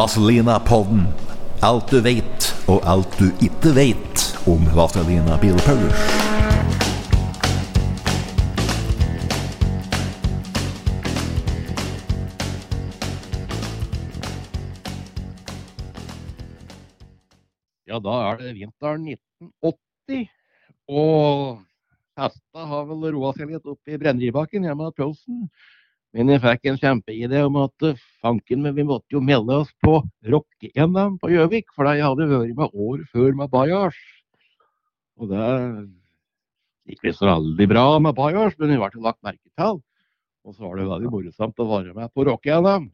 Vazelina-podden. Alt du vet, og alt du ikke vet om Vazelina Bilpaulers. Ja, da er det vinteren 1980. Og hesta har vel roa seg litt opp i Brenneribakken hjemme hos Pølsen. Men jeg fikk en kjempeidé om at eh, fanken, men vi måtte jo melde oss på rock-NM på Gjøvik. For jeg hadde vært med år før med Bajars. Og det gikk visst veldig bra med Bajars, men vi ble lagt merke til. Og så var det veldig morsomt å være med på rock-NM.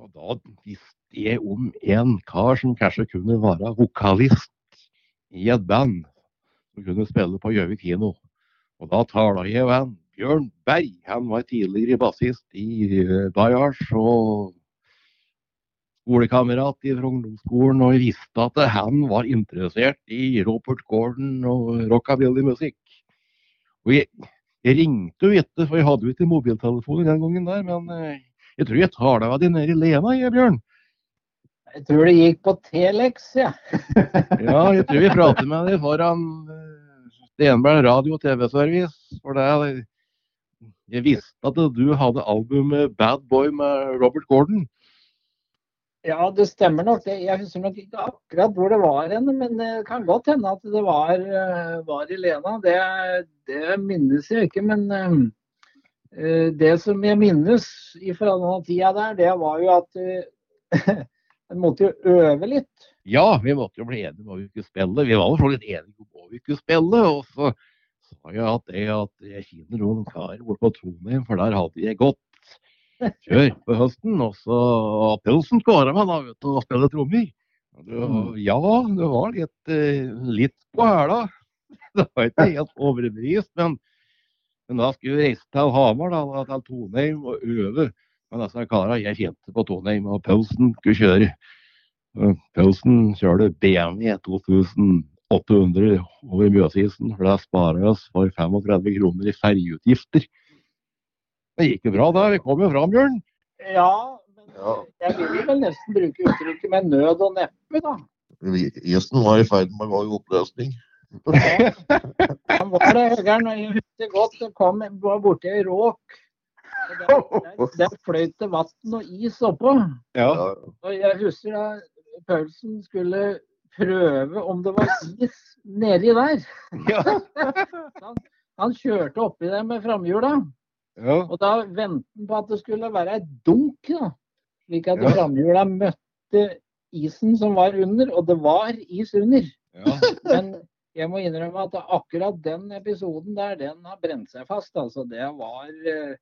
Og da visste jeg om en kar som kanskje kunne være vokalist i et band som kunne spille på Gjøvik kino. Og da tala jeg med Bjørn Berg. Han var tidligere bassist i Bayars og skolekamerat fra ungdomsskolen. Og jeg visste at han var interessert i Robert Gordon og rockabilly-musikk. Og jeg, jeg ringte jo ikke, for jeg hadde jo ikke mobiltelefoner den gangen der. Men uh, jeg tror jeg tar deg av din nede i Lena, jeg, Bjørn. Jeg tror det gikk på Telex, ja. Ja, jeg tror vi prater med deg foran eh, Stenberg radio- og TV-service. For det er, jeg visste at du hadde albumet 'Bad Boy' med Robert Gordon. Ja, det stemmer nok. Jeg husker nok ikke akkurat hvor det var henne, men det kan godt hende at det var, eh, var i Lena. Det, det minnes jeg ikke, men eh, det som jeg minnes fra den tida der, det var jo at eh, en måtte jo øve litt. Ja, vi måtte jo bli enige om hva vi skulle spille. Vi var jo så litt enige om hva vi skulle spille. Og så sa jeg at jeg, at jeg kjenner noen karer borte på Trondheim, for der hadde jeg gått før på høsten. Og så Pølsen skåra meg da, vet du, og spiller trommer. Mm. Ja, det var litt, eh, litt på hæla. Det var ikke helt overbevist, men, men da skulle vi reise til Hamar, da, til Tonheim, og øve. Men altså, disse karene jeg kjente på Tonheim, og Pølsen skulle kjøre. Pølsen kjører BMW 2000 800 over Mjøsisen, for da sparer vi oss for 35 kroner i ferjeutgifter. Det gikk jo bra, da. Vi kom jo fram, Bjørn. Ja, men jeg vil vel nesten bruke uttrykket med nød og neppe, da. Isen var i ferd med å gå i oppløsning. Han var det, Høgern. Jeg husker godt det kom borti ei råk. Der, der, der fløyt det vann og is oppå. Ja. Og jeg husker da Paulsen skulle prøve om det var is nedi der. Ja. Han, han kjørte oppi der med framhjula, ja. og da ventet han på at det skulle være et dunk. da. Slik at Ja. framhjula møtte isen som var under, og det var is under. ja. Men jeg må innrømme at akkurat den episoden der, den har brent seg fast. Altså, det var, eh,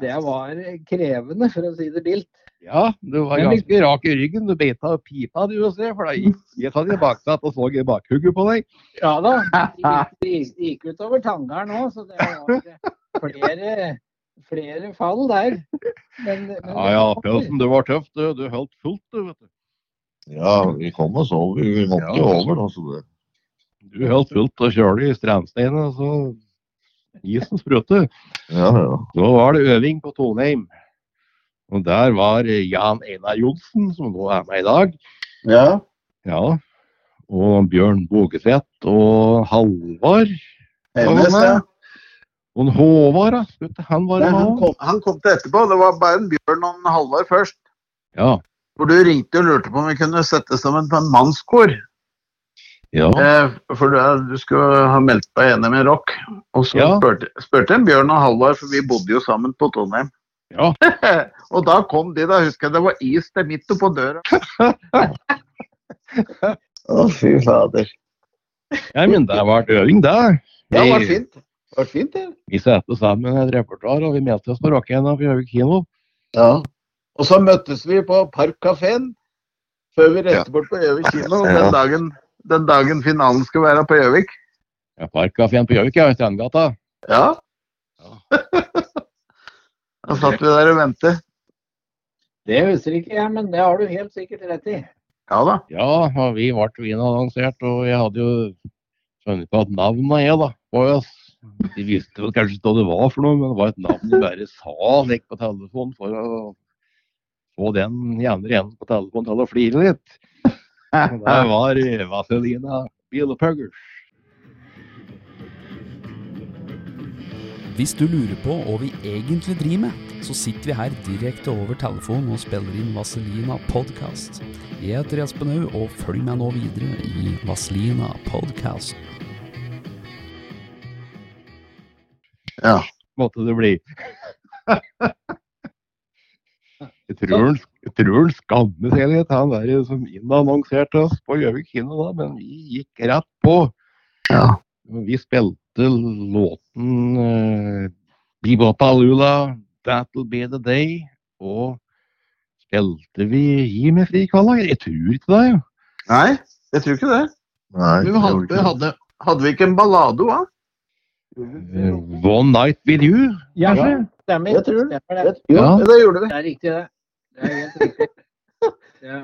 det var krevende, for å si det mildt. Ja, du var ganske rak i ryggen. Du beit av pipa, du, og se, for da gikk jeg satt i baksatt og så bakhugget på deg. Ja da. Det gikk, det gikk, utover tangeren òg, så det var flere, flere fall der. Men, men Ja ja, Pølsen, du var tøff, du. Du holdt fullt, du, vet du. Ja, vi kom oss over. Vi måtte jo over, da. Så det. Du holdt fullt og kjørte i strandsteinen, så isen sprøtte. Ja, ja. Så var det øving på Tonheim. Og der var Jan Einar Johnsen, som nå er med i dag. Ja. Ja. Og Bjørn Bogeseth og Halvard. Hennes, ja. Og Håvard, han var Nei, han, kom, han kom til etterpå. Det var bare en Bjørn og en Halvard først. Ja. For du ringte og lurte på om vi kunne sette sammen på en mannskor. Ja. Eh, for du, du skulle ha meldt deg enig med rock. Og så Ja. spurte, spurte en Bjørn og Halvard, for vi bodde jo sammen på Trondheim. Ja. og da kom de, da husker jeg det var is til midt oppå døra. Å, fy fader. Ja, men det var øving, det. Ja, det var fint. Det var fint, det. Vi satte sammen et repertoar, og vi meldte oss på Rockena på Gjøvik kino. Ja. Og så møttes vi på Parkkafeen før vi reiste bort på Gjøvik kino den dagen, den dagen finalen skal være på Gjøvik. Ja, Parkkafeen på Gjøvik, ja, i Strandgata. Ja. Da satt vi der og ventet. Det husker ikke jeg, men det har du helt sikkert rett i. Ja da. Ja, og vi ble vinannonsert, og jeg hadde jo funnet på at navnet av jeg, da. på oss. De visste vel kanskje ikke hva det var for noe, men det var et navn de bare sa lekk på telefonen for å få den i andre enden på telefonen til å flire litt. Det var Vazelina Bielepuggers. Hvis du lurer på hva vi egentlig driver med, så sitter vi her direkte over telefonen og spiller inn Vaselina Podcast. Jeg heter Espen Haug, og følg meg nå videre i Vaselina Podcast. Ja. måtte det bli. Jeg tror han, tror han skammer han der som innannonserte oss på Gjøvik kino, da, men vi gikk rett på. Ja. Vi spilte låten uh, Bebopalula, That'll Be The Day, og spilte vi Gi meg fri, Kalla? Jeg tror ikke det, jo. Nei, jeg tror ikke det. Nei, vi hadde, ikke hadde, hadde vi ikke en ballade òg? Uh, One Night With You. Ja, Ja. stemmer. Jeg tror det. Stemmer det. Ja, Ja. det gjorde vi. Det er riktig, det. Det er helt riktig. Det,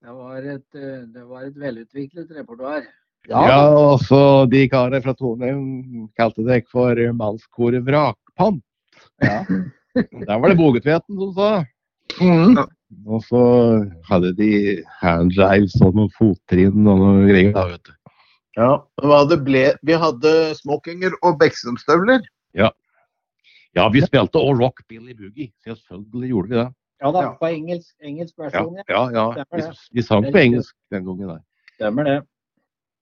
det, var, et, eh, det var et velutviklet repertoar. Ja, og så de karene fra Toneheim kalte dere for mannskoret Vrakpant. Ja. Der var det Bogetveten som sa. Mm. Og så hadde de handjives og noen fottrinn og noen greier. da, vet du. Ja, vi hadde, ble, vi hadde smokinger og Beksumstøvler. Ja, vi spilte og rock Billy Boogie. Selvfølgelig gjorde vi det. Ja da, Ja. på engelsk, engelsk versjon, ja. ja. ja. De, Vi, sang på engelsk den gangen. der. Stemmer det.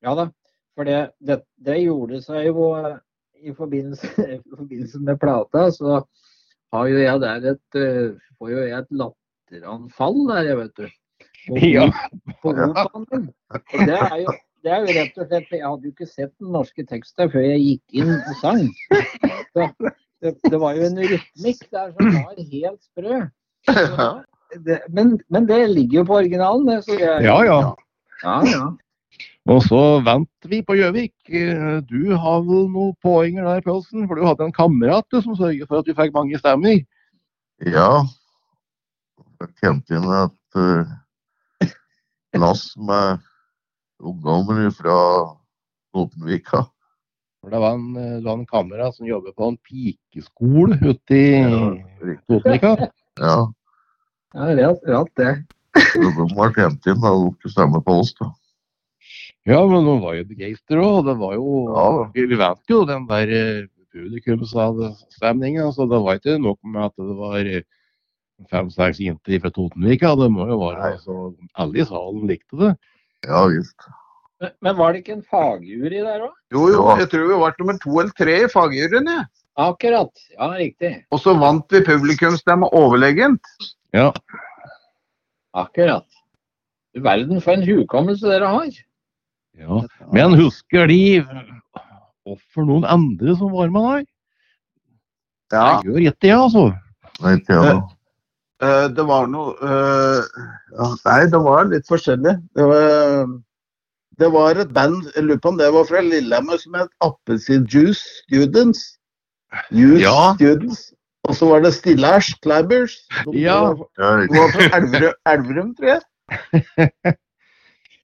Ja da. For det, det, det gjorde seg jo eh, i forbindelse, i forbindelse med plata, så har jo jeg der et eh, Får jo jeg et latteranfall der, jeg vet du. På, Ja. på operaen. Og det er jo det er jo rett og slett for Jeg hadde jo ikke sett den norske teksten før jeg gikk inn og sang. Så det, det var jo en rytmikk der som var helt sprø. Ja. Det, men, men det ligger jo på originalen, det. Så jeg, ja, ja. ja, ja. Og så venter vi på Gjøvik. Eh, Du har vel noen poenger der, Pølsen? For du hadde en kamerat du, som sørget for at du fikk mange stemmer. Ja, jeg kjente inn et uh, lass med ungdommer fra Otenvika. Det var en, eh, det var en kamerat som jobbet på en pikeskole ute i Ja, riktig. Totenvika. Ja, ja rett, rett det. de ble kjent inn og tok stemme på oss. da. Ja, men de var jo begeistra òg. Det var jo Ja. Vi, vet jo den der eh, publikumsstemninga, så det var ikke nok med at det var eh, fem-seks jenter fra Totenvika. Det må jo være altså, Alle i salen likte det. Ja visst. Men, men var det ikke en fagjury der òg? Jo, jo, jeg tror vi var nummer to eller tre i fagjuryen. jeg. Akkurat. Ja, riktig. Og så vant vi publikumsstemme overlegent. Ja. Akkurat. Du verden for en hukommelse dere har. ja. Men husker de hvorfor noen andre som var med der? Ja, Jeg gjør ikke det, altså. Ikke jeg, da. eh, det var noe uh, ja, Nei, det var litt forskjellig. Det var, det var et band, jeg lurer på om det var fra Lillehammer, som het Appelsin Juice Students. Youth Ja. Students. Og så var det Stillers Clabbers. De Ja. var, Ja, de riktig. var fra Elverum, Elverum, tror jeg.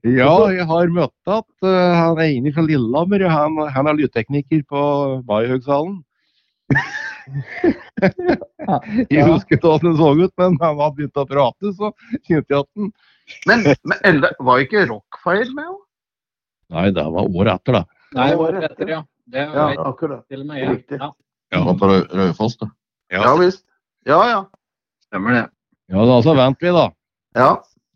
Ja, jeg har møtt at uh, han ene fra Lillehammer. Han, han er lydtekniker på Maihøgsalen. jeg husker ikke hvordan han så ut, men han hadde begynt å prate, så kjente jeg at han Men, men Ella, var ikke Rockfire med òg? Nei, det var året etter, da. Nei, Det var året etter, ja. Det Ja, akkurat. til og med. Riktig. Ja, Ja. Var på Rø- Raufoss, det. Ja visst. Ja, ja. stemmer det. Ja, da så vant vi, da. Ja.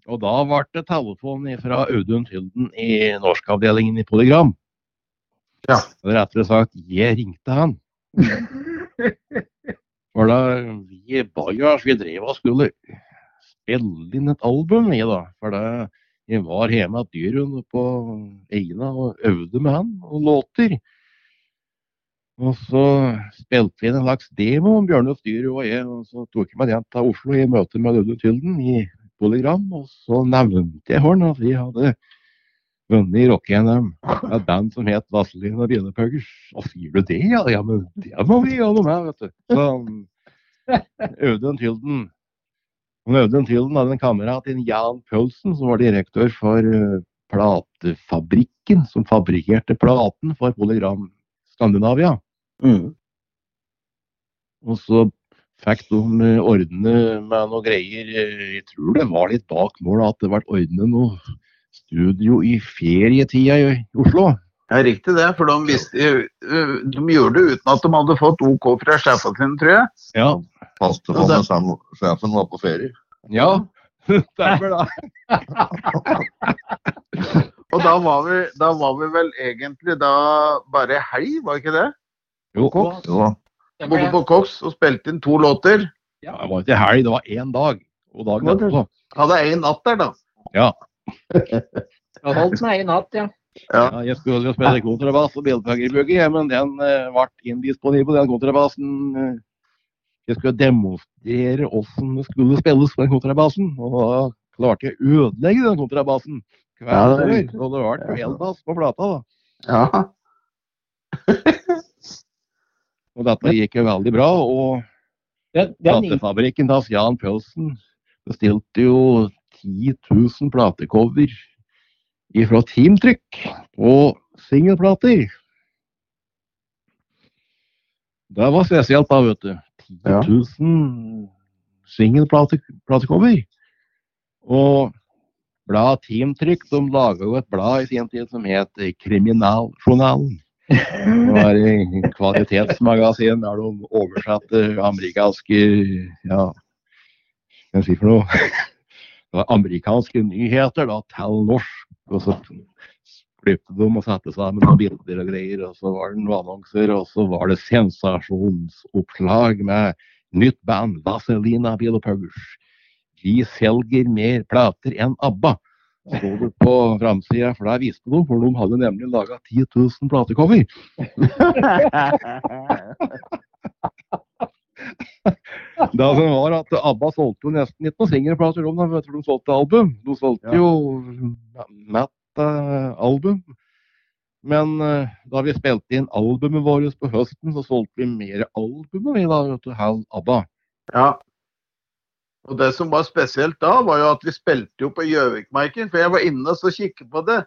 Og da ble det telefon fra Audun Tylden i norskavdelingen i Polygram. Ja. Eller rettere sagt, jeg ringte han. For da vi Bajas, vi drev og skulle spille inn et album, vi da. For det, Jeg var hjemme hos Dyrun på Eina og øvde med han og låter. Og så spilte vi inn en slags demo om Bjørnulf Styr og jeg, og så tok jeg meg den til Oslo i møte med Ludvig Tylden i Polygram, og så nevnte jeg Horn at vi hadde vunnet i rock-NM. Et band som het Bielepuggers. Og sier du det, ja? Ja, men det må vi gjøre noe med, vet du. Så Audun Tylden og Audun Tylden hadde en kamerat, en Jan Paulsen, som var direktør for eh, platefabrikken, som fabrikkerte platen for Polygram Skandinavia. Mm. Og så fikk de eh, ordne med noe greier. eh, Jeg tror det var litt bak mål at det ble ordnet noe studio i ferietida i Oslo. Ja, riktig det, for de, visste, de gjorde det uten at de hadde fått OK fra sjefene sine, tror jeg. Ja. Fast Og det- sjefen var på ferie. Ja. Stemmer da. Og da var vi, da var vi vel egentlig da bare helg, var ikke det? Jo, Koks. Jo da. Stemmer Bodde på Koks og spilte inn to låter. Ja, det var ikke helg, det var én dag. Og dagen etterpå. Hadde én natt der, da. Jeg har holdt meg i natt, ja. Ja. Ja, jeg skulle jo spille kontrabass og bilpuggerbugge, men den uh, ble indisponibel, den kontrabassen. eh. jeg skulle demonstrere åssen det skulle spilles på den kontrabassen, og da klarte jeg å ødelegge den kontrabassen. Ja, det er Kvelden riktig. før, og det ble kveldbass på plata, da. Ja. Og dette gikk jo veldig bra, og platefabrikken til Jan Pølsen bestilte jo 10 000 platecover ifra Teamtrykk og singelplater. Det var spesielt da, vet du. 10 Ja. 000 singelplatecover. Og bladet Teamtrykk de laga jo et blad i sin tid som het Kriminaljournalen. Det var et kvalitetsmagasin der de oversatte amerikanske ja, hva skal jeg si for noe? Det var amerikanske nyheter da, til norsk. Og så klippte de og satte sammen noen bilder og greier. Og så var det noen annonser, og så var det sensasjonsoppslag med nytt band, Vazelina Bielepuggers. De selger mer plater enn ABBA. Sto det på framsida, for der visste de, for de hadde nemlig laga 10 000 platecover. Det som var at ABBA solgte jo nesten ikke noen singelplater, de, vet du, de solgte album. De solgte jo Matt-album. Men eh, da vi spilte inn albumet vårt på høsten, så solgte vi mer album vi da, vet du, halv ABBA. ja. Og det som var spesielt da, var jo at vi spilte jo på Gjøvikmarken. For jeg var inne og kikket på det.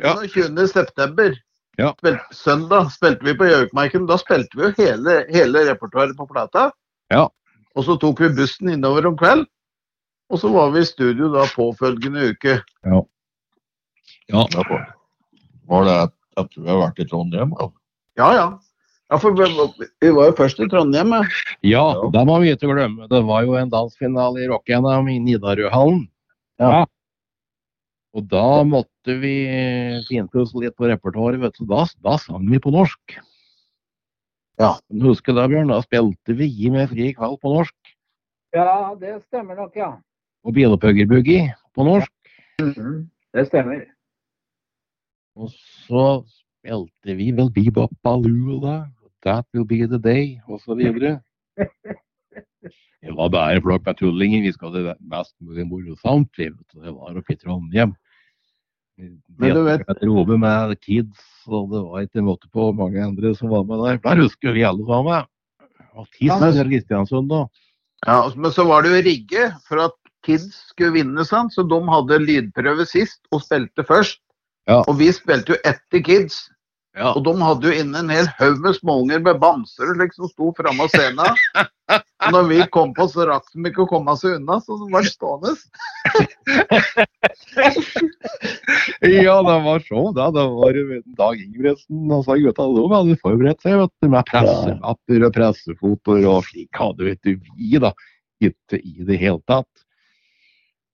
Ja. 21. september. Ja. Spil, søndag spilte vi på Gjøvikmarken. Da spilte vi jo hele, hele repertoaret på plata. Ja. Og så tok vi bussen innover om kveld. Og så var vi i studio da påfølgende uke. Ja. Ja, Var det at du tror har vært i Trondheim? da. Ja, ja. Ja, for vi, var jo først i Trondheim. ja. Ja, da det må vi ikke glemme. Det var jo en dansfinale i Rock-NM i Nidarøhallen. Ja. Og da måtte vi finpusse litt på repertoaret, vet du. Da, da sang vi på norsk. Ja. Men Husker du det, Bjørn? Da spilte vi Gi meg fri kveld på norsk. ja, det stemmer nok, ja. Og Bilepuggerboogie på norsk. Det stemmer. Og så spilte vi vel Bebop Baloo da. That will be the day, osv. Det var bare flokk med tullinger. Vi skal ha det mest mulig morsomt. Det var oppe i Trondheim. Men du vet- Et robe med kids, og det var ikke måte på mange andre som var med der. Der husker vi alle sammen. Og Tiss ja, Kristiansund da. Ja, Men så var det jo rigge for at Kids skulle vinne, sant? så de hadde lydprøve sist og spilte først. Ja. Og vi spilte jo etter Kids. Ja. Og de hadde jo inne en hel haug med småunger med bamser og slik som sto framme av scenen. Og når vi kom på, så rakk de ikke å komme seg unna, så de var stående. Ja, det var så da. Det var Dag Ingebrigtsen og så gutta de hadde forberedt seg vet du, med pressemapper og pressefotoer og slik hadde vet du, vi da ikke i det hele tatt.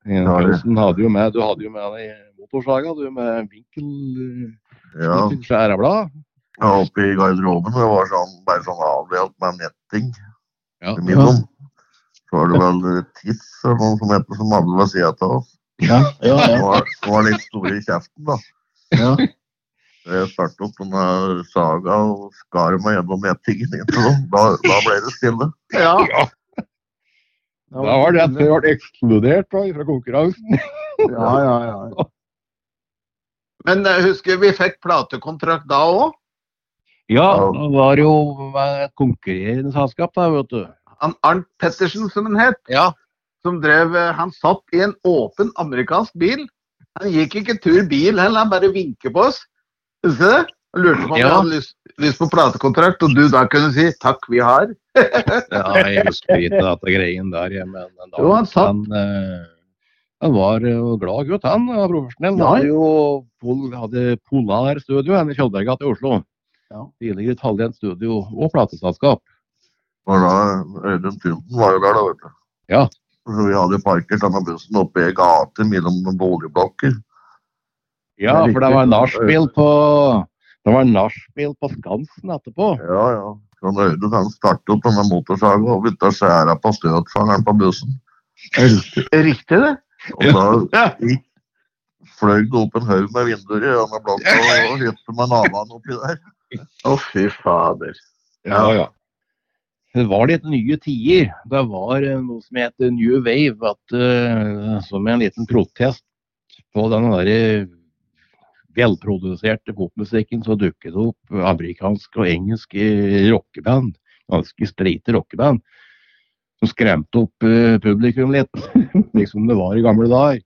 Ja, hadde jo med, Du hadde jo med deg motorsaga du med vinkel, Ja, skjæreblad. ja, oppe i garderoben. Det var sånn, bare sånn avdelt med netting Ja. imellom. Så var det vel Tiss eller noen som heter som hadde ved sida av oss. Ja, ja, Det ja. var, det var litt store i kjeften, da. ja. Jeg startet opp denne saga og skar meg gjennom nettingen. innimellom. Da, da ble det stille. ja. Da var det at det ble ekskludert da, fra konkurransen. Ja, ja, ja. Men jeg husker vi fikk platekontrakt da òg. Ja, det var jo et konkurrerende selskap da, vet du. Han Arnt Pettersen, som han het, Ja. som drev eh, Han satt i en åpen amerikansk bil. Han gikk ikke tur bil heller, han bare vinket på oss. Husker du det? Og lurte på om ja. han hadde lyst, lyst på platekontrakt, og du da kunne si 'takk, vi har'. Ja, jeg husker ikke dette greien der, men da, Jo, han satt- han, eh, han var eh, glad gutt, han. Han var profesjonell. Ja. Han hadde jo pol, hadde Polar Studio han i Kjølbergata i Oslo. Ja. Tidligere Talent Studio og plateselskap. Øyvind Tynten var jo der, da, vet du. Ja. Så vi hadde parkert denne bussen oppe i ei gate mellom noen boligblokker. Ja, for det var nachspiel på det var nachspiel på Skansen etterpå. Ja, ja. Så Øyvind han startet opp denne motorsaga og begynte å skjære på støtfangeren på bussen. Riktig, det. Og da fløy det opp en haug med vinduer i denne blokka og hytte med naboene oppi der. Å, fy fader. Ja, ja. Det var litt nye tider. Det var eh, noe som heter New Wave. At, uh, som en liten protest på den der velproduserte popmusikken, så dukket det opp amerikanske og engelske rockeband. Ganske streite rockeband. Som skremte opp uh, publikum litt, liksom det var i gamle dager.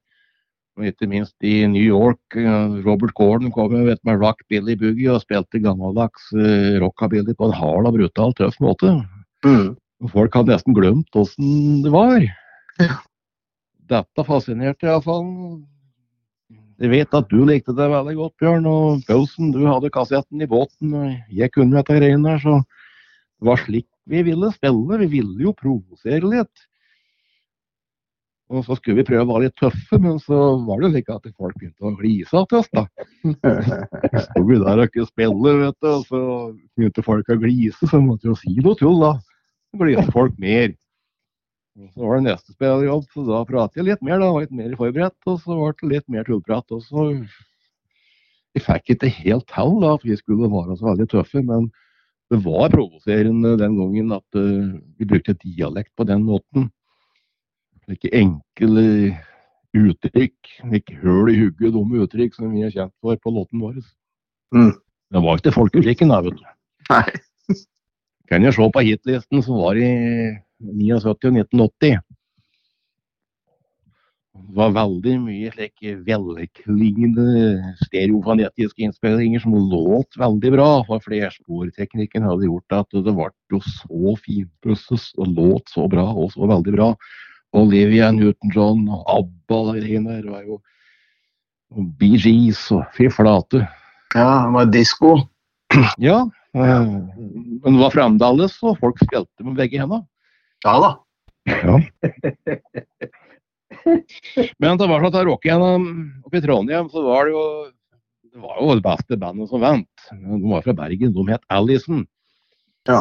Og ikke minst i New York. Uh, Robert Gordon kom jo vet, med Rock Billy Boogie og spilte gammeldags uh, rockabilly på en hard og brutal, tøff måte. Mm. Folk hadde nesten glemt åssen det var. Ja. Dette fascinerte iallfall. Jeg vet at du likte det veldig godt, Bjørn. Og Pausen, du hadde kassetten i båten. og Jeg kunne dette greiene der, så det var slik vi ville spille. Vi ville jo provosere litt. Og så skulle vi prøve å være litt tøffe, men så var det jo slik at folk begynte å glise til oss, da. Sto vi der og ikke spille, vet du, og så begynte folk å glise, så måtte jo si noe tull, da. Så gliste folk mer. Og så var det neste spillerjobb, så da pratet jeg litt mer, da, var litt mer forberedt, og så ble det litt mer tullprat. Og så Vi fikk ikke helt til da, for vi skulle være så veldig tøffe, men det var provoserende den gangen at uh, vi brukte dialekt på den måten. Ikke enkle uttrykk, ikke høl i hugget, dumme uttrykk som vi er kjent for på låten vår. Mm. Det var ikke folkemusikken da, vet du. Nei. Kan jeg se på hitlisten som var i 79 og 1980. Var veldig mye slike velklingende stereofanetiske innspillinger som låt veldig bra. For flersporteknikken hadde gjort at det ble jo så fint og låt så bra og så veldig bra. Olivia Newton-John og ABBA og greiene der var jo og Bee Gees og fy flate. Ja, det var disko. Ja, eh, men det var fremdeles og folk spilte med begge hendene. Ja da. Men det var sånn at rock igjen oppe i Trondheim, så var det jo det var jo det beste bandet som vant. De var fra Bergen. De het Allison. Ja.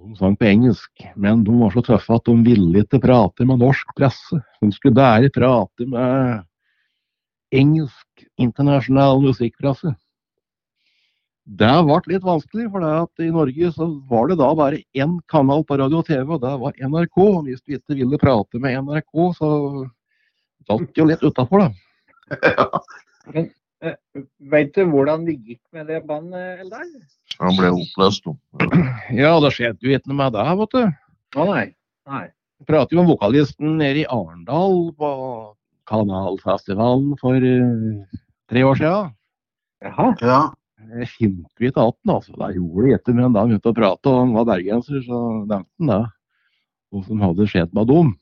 De sang på engelsk, men de var så tøffe at de ville ikke prate med norsk presse. De skulle bare prate med engelsk internasjonal musikkpresse. Det ble litt vanskelig, for det at i Norge så var det da bare én kanal på radio og TV, og det var NRK. Hvis du ikke ville prate med NRK, så datt det jo litt utafor, da. Ja. Men, Vet du hvordan det gikk med det bandet, Eldar? Han ble oppløst. da. Ja, det skjedde jo ikke noe med det, vet du. Å nei. nei. Vi prater jo om vokalisten nede i Arendal på Kanalfestivalen for uh, tre år siden. Jaha. Ja. Jeg vi ikke igjen den, altså. Det gjorde det etter, men da han begynte å prate, og han var bergenser, så nevnte han det. Hva som hadde skjedd med dem.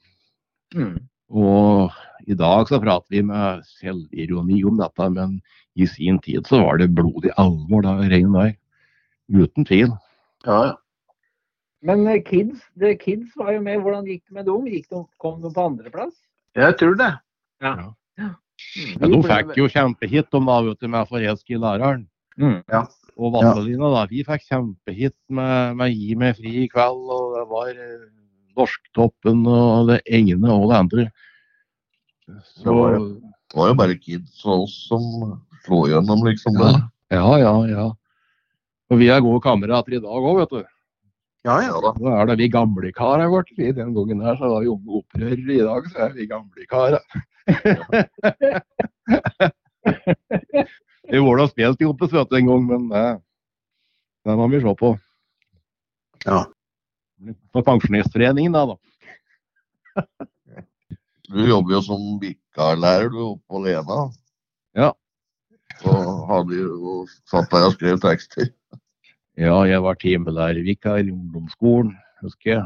Mm. Og i dag så prater vi med selvironi om dette, men i sin tid så var det blodig alvor, da, regnet vei. Uten tvil. Ja, ja. Men eh, Kids The Kids var jo med. Hvordan gikk det med dem? Gikk de, kom de på andreplass? Jeg tror det. Ja. Ja, de fikk jo kjempehit om da, vet du, med 'Forelsk i læreren'. Mm. Og Vazelina, da. Vi fikk kjempehit med, med 'Gi meg fri i kveld', og det var eh, Norsktoppen og det ene og det andre. Så, var Det var jo bare kids og oss som slo gjennom, liksom. det. ja, ja, ja. Og vi er gode kamerater i dag òg, vet du. Ja, ja. Ja da. Da er det vi gamle karer vårt. I den gangen her så var vi unge opprørere. I dag så er vi gamle karer. vi var da spilt i Oppes vet du, en gang, men det, det må vi se på. Ja. På Pensjonistforeningen, da. da. Du jobber jo som vikarlærer du oppe på Lena. Ja. Og hadde jo satt der og skrev tekster. Ja, jeg var timelærervikar i ungdomsskolen, husker jeg.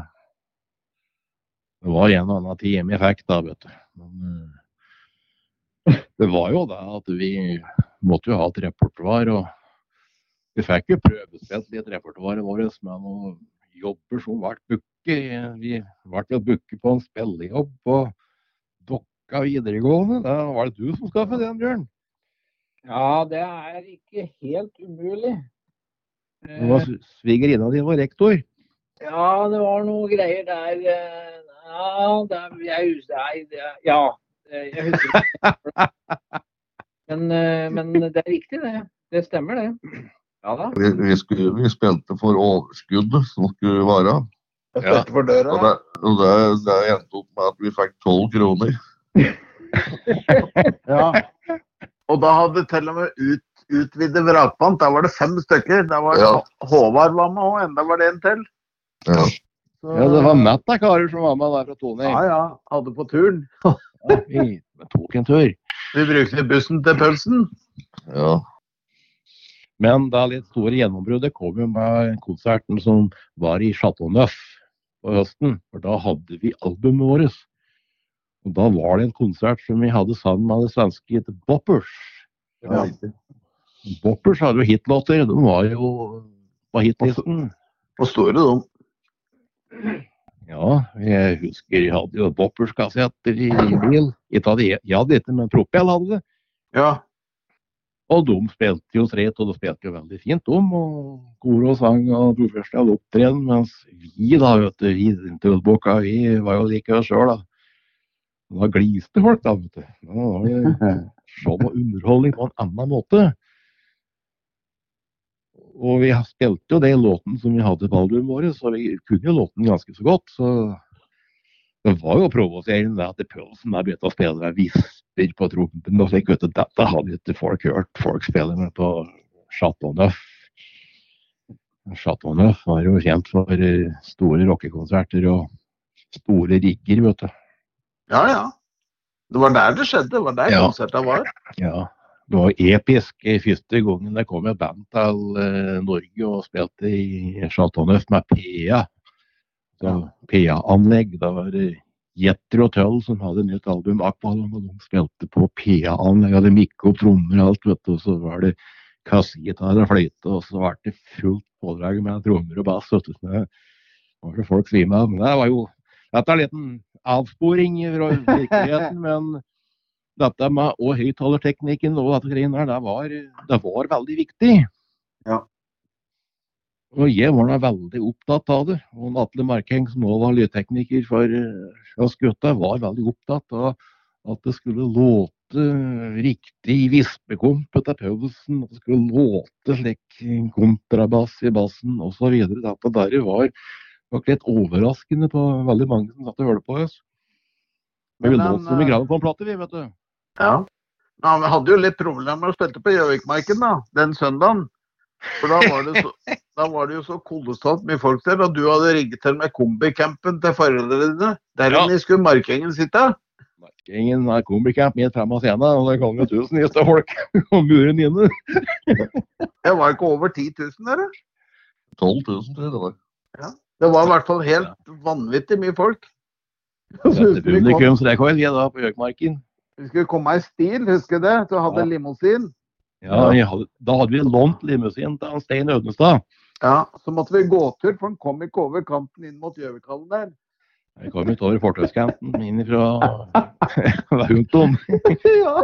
Det var en og annen time jeg fikk da, vet du. Men eh, det var jo det at vi måtte jo ha et repertoar. Og vi fikk jo prøvespilt litt repertoaret vårt med noen jobber som ble booket. Vi ble jo booket på en spillejobb på Dokka videregående. Da var det du som skaffet den, Bjørn? Ja, det er ikke helt umulig. Det var svigerinna di var rektor. Ja, det var noe greier der. eh, Ja, det er, jeg Nei, det, ja. Eh, Jeg husker ikke. Men, eh, men det er riktig, det. Det stemmer, det. Ja da. Vi, vi, skulle, vi spilte for overskuddet som skulle være. Ja. spilte for døra. Og det, og det, det endte opp med at vi fikk tolv kroner. Ja. Og da hadde til og med ut, utvidet vrakpant. Da var det fem stykker. Da var det Ja. Håvard var med òg, enda var det en til. Ja. Så, Ja, det var Matta karer som var med der fra Tone. Ja, ja. Hadde på turen. Ja, vi tok en tur. Vi brukte bussen til pølsen. ja. Men det litt store gjennombruddet kom jo med konserten som var i Chateau Neuf på høsten. For da hadde vi albumet vårt. Og da var det en konsert som vi hadde sammen med det svenske het Boppers. Ja. Boppers hadde jo hitlåter. De var jo på hitlisten. Og store, de. Ja, jeg husker jeg hadde jo Boppers-kassetter i bil. Ikke hadde jeg, hadde ikke, men Propel hadde det. Ja. Og de spilte jo streit, og de spilte jo veldig fint, de. Og kor og sang og profesjonell opptreden. Mens vi, da, vet du, vi tullbukka, vi var jo like oss sjøl, da. Da gliste folk, da, vet du. Da var det sånn og underholdning på en annen måte. Og vi spilte jo den låten som vi hadde på albumet vårt, så vi kunne jo låten ganske så godt. Så det var jo provoserende at Pølsen der begynte å spille med visper på trompen. og vet du, Dette hadde ikke folk hørt folk spille med på Chateau Neuf. Chateau Neuf var jo kjent for eh, store rockekonserter og store rigger, vet du. ja, ja. Det var der det skjedde. Det var der Ja. konsertene var. Ja, det var episk eh, første gangen det kom et band til eh, Norge og spilte i Chateauneuf med PA. PA-anlegg. Da var det og Tull som hadde nytt album, Akvalum, og de spilte på PA-anlegg. Hadde mikke opp trommer og alt, vet du. Og så var det kassegitar og fløyte, og så ble det fullt pådrag med trommer og bass. vet du. Så var det folk svima av. Men det var jo Dette er en liten avsporing fra virkeligheten, men dette med og høyttalerteknikken og dette greiene her, det var, det var veldig viktig. Ja. Og jeg var da veldig opptatt av det. Og Atle Markeng, som også var lydtekniker for eh, oss gutta, var veldig opptatt av at det skulle låte riktig vispekomp etter pausen. At det skulle låte slik kontrabass i bassen osv. Dette der var nok litt overraskende på veldig mange som satt og hørte på oss. Men vi låt som vi graver på en plate, vi, vet du. Ja. men vi hadde jo litt problemer med å spille på Gjøvikmarken da, den søndagen. For da var, det så, da var det jo så kolossalt mye folk der, og du hadde rigget til med kombicampen til foreldrene dine. Der Ja. inne skulle Markengen sitte. Markeringen er kombicamp midt frem av scenen, og det kom jo tusenvis av folk og muren inne. Det var ikke over 10 000 der. 12 000, tror jeg det var. Det var i hvert fall helt vanvittig mye folk. Publikumsrekord vi da på Gjøkmarken. Vi skulle komme i stil, husker du det? Du hadde Ja. limousin. Ja, hadde, da hadde vi lånt limousin til Stein Ødenstad. Ja, så måtte vi gå tur, for han kom ikke over kanten inn mot Gjøvikhallen der. Vi kom ikke over fortauskanten inn fra Hunton. ja.